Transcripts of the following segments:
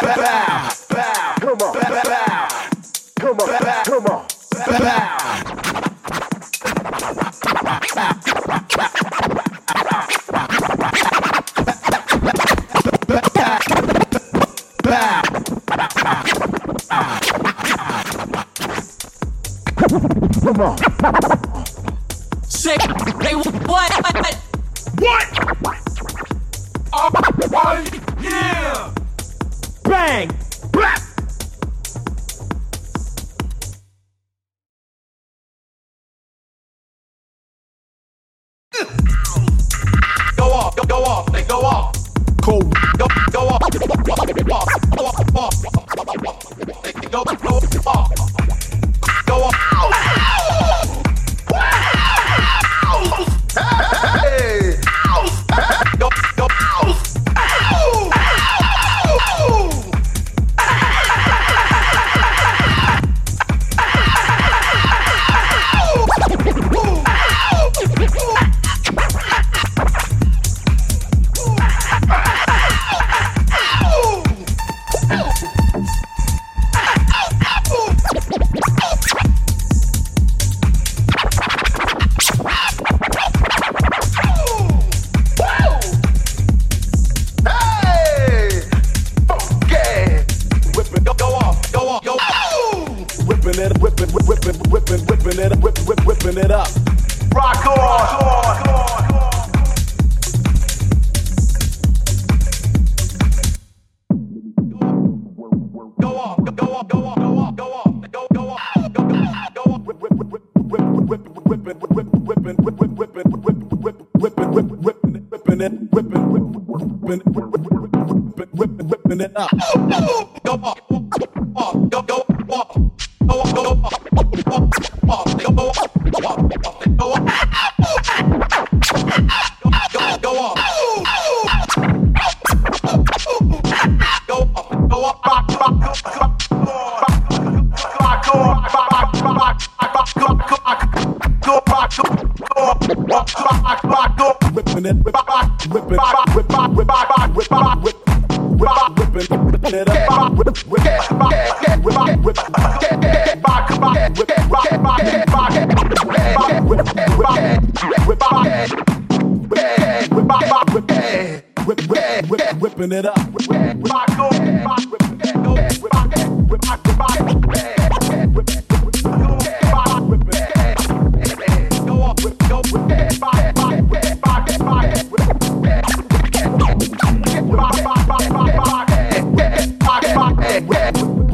bow, bow, come on, bow, bow, come on, Bow, come on, bow. off, they go off. Cold. Go, go off. Go off. Go off. Go off. whipping it, whipping, whipping, whipping, whipping, whipping it up. whipping it, whip back, whip it back, whip back, whip back, whip back, whip back, whip it, whip it up, whip it, whip it back, whip back, whip it back, back, whip it back, back, back, whip it back, whip back, whip back, whip back, whip whip whip whipping it up, whip back, whip back, whip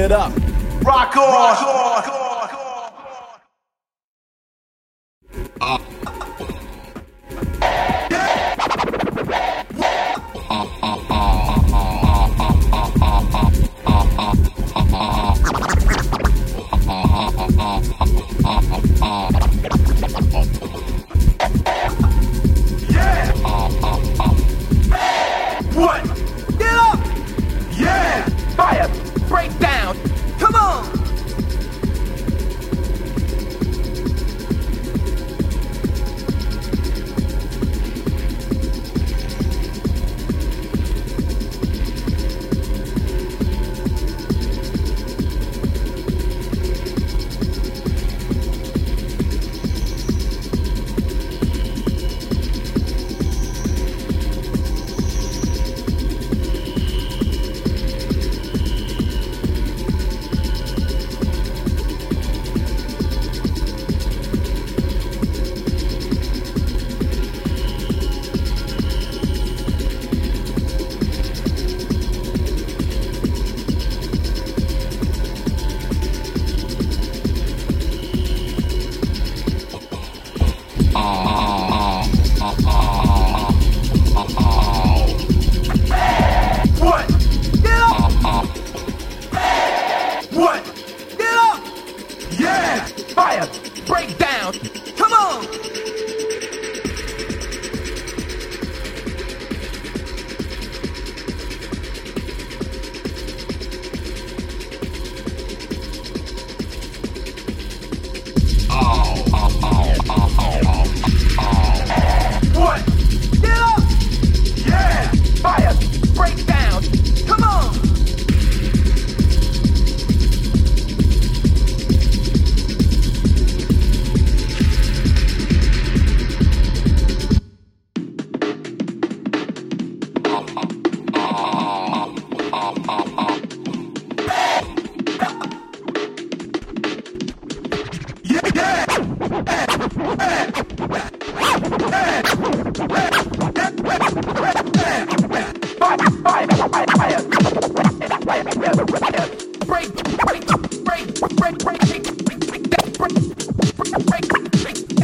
it up. Rock on! Rock on. Rock on. Rock on. Uh.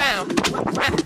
round.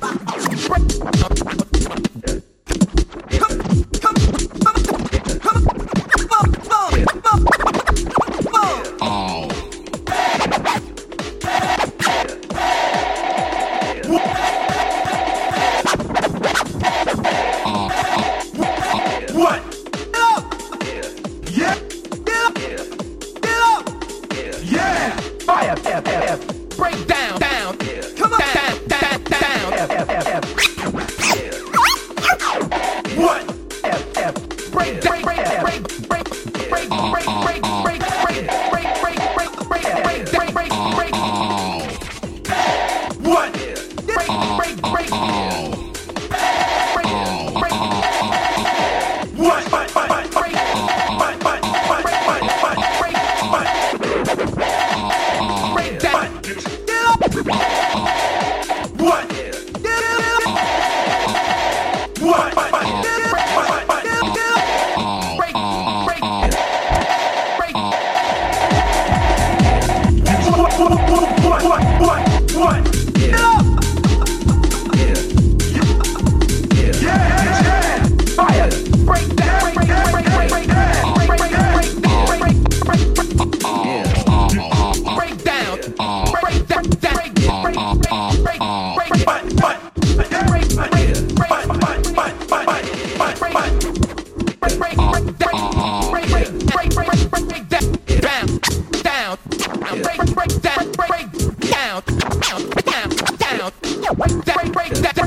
down. That break that.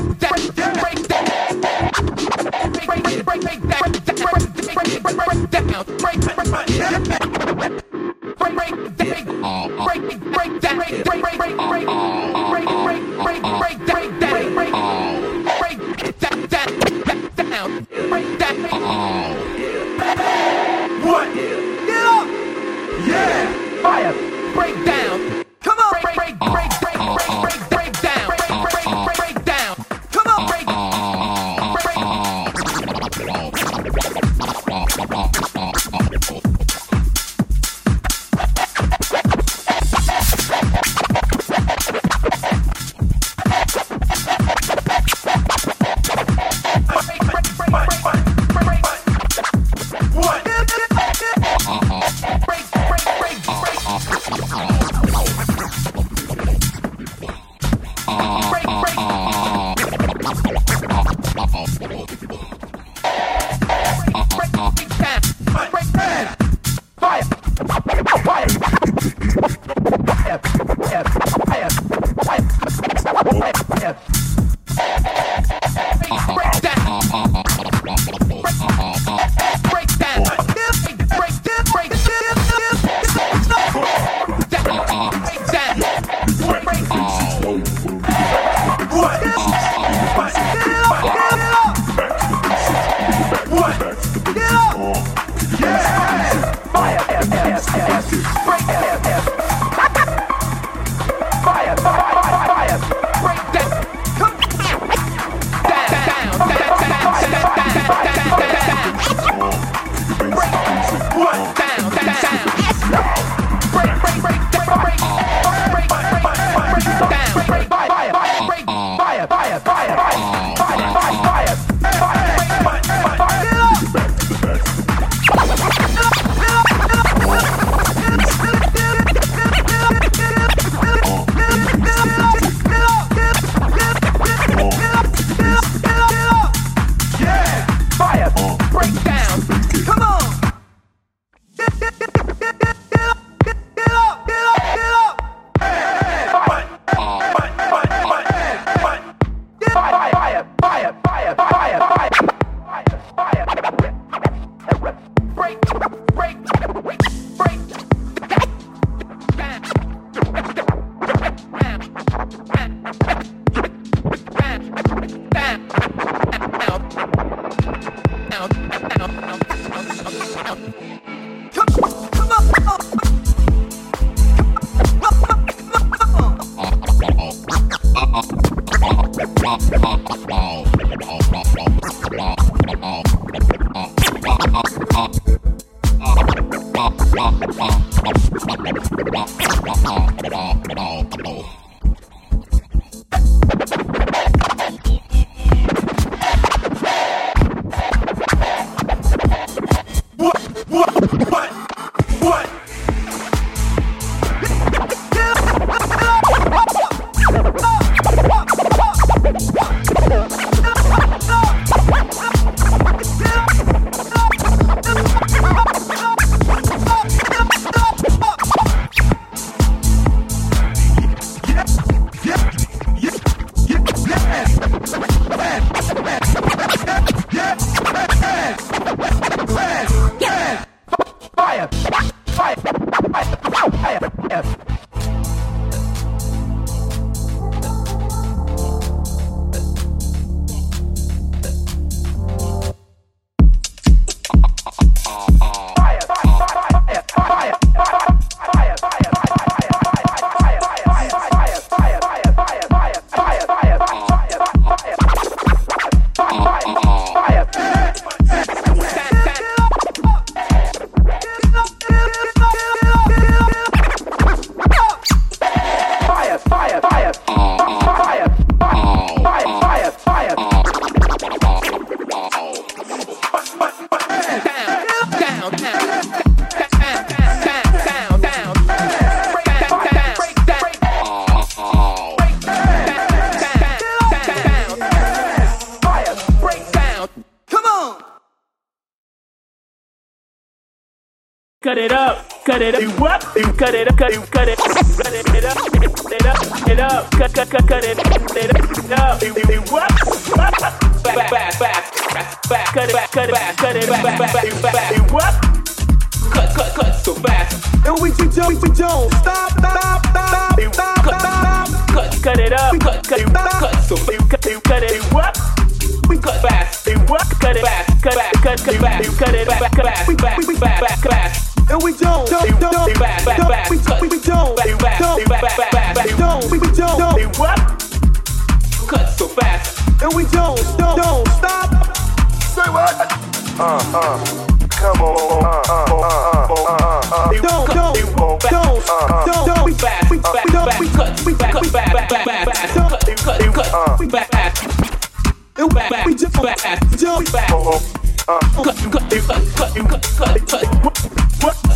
Yeah. Cut it up, cut it up, what? Cut it up, cut it, cut it, cut it up, it up, it up, cut, cut, cut, cut it, it up, what? Back, back, back, back, cut it, cut it, cut it, back, back, back, what? Cut, cut, cut so fast. And we too don't, we don't stop, stop, stop, stop, stop. Cut, cut it up, cut, cut, cut so cut, cut it, what? We cut fast, what? Cut it fast, cut back, cut, cut back, cut it back, back, back, back, back, fast and we don't, don't, don't, don't, don't, we don't, we don't, don't, don't, we don't, don't, what? Cut so fast, and we don't, don't, don't stop. Say what? Uh, uh. Come on, uh, uh, uh, uh, uh, uh. Don't, don't, don't, don't, don't, we fast, we fast, we don't, we cut, we cut, we fast, fast, don't, cut, cut, we fast. We back, we just back, don't back. Cut, cut, cut, cut, cut, cut, cut what,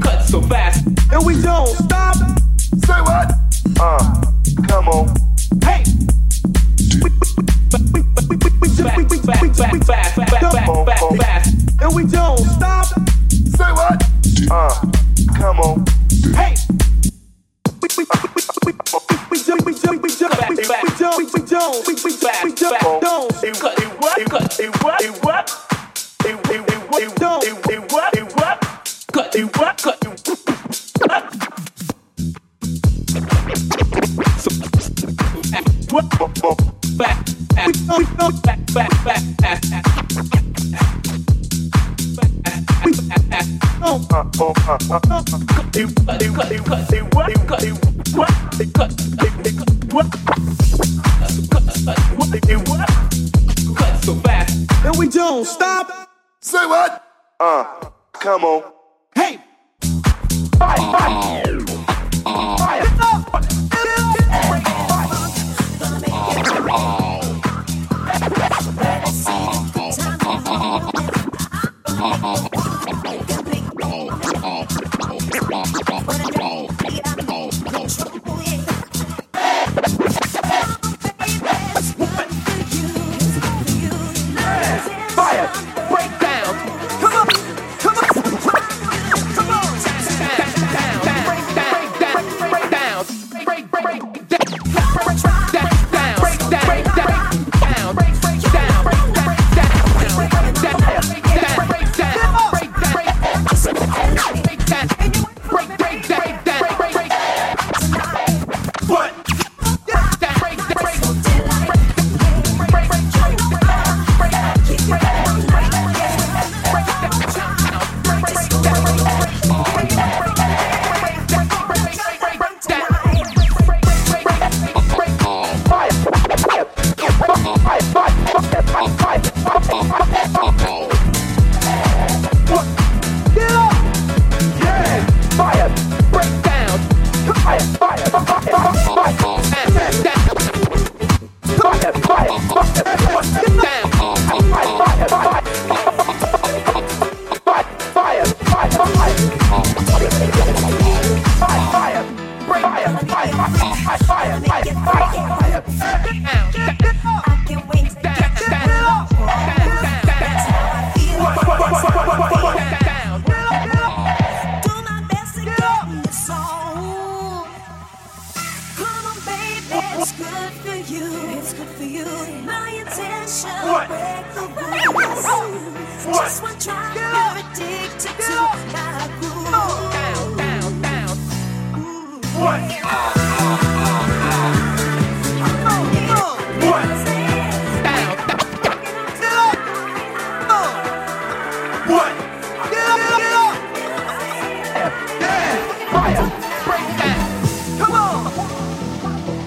Cut, so fast. and we don't stop. Say what? Uh, come on. Don't you cut, him, what you cut, him, what he worked? If you didn't, what you don't, if you were in work, cut, cut, and we don't stop. Say what? Uh, come on. Hey, fire,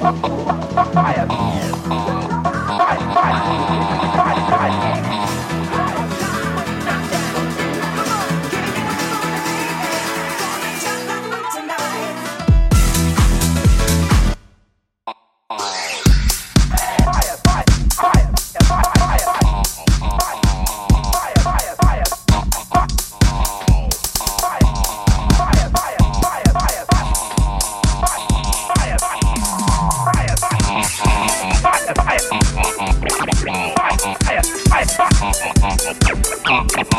Up! Yeah! Fire! กองกระแพ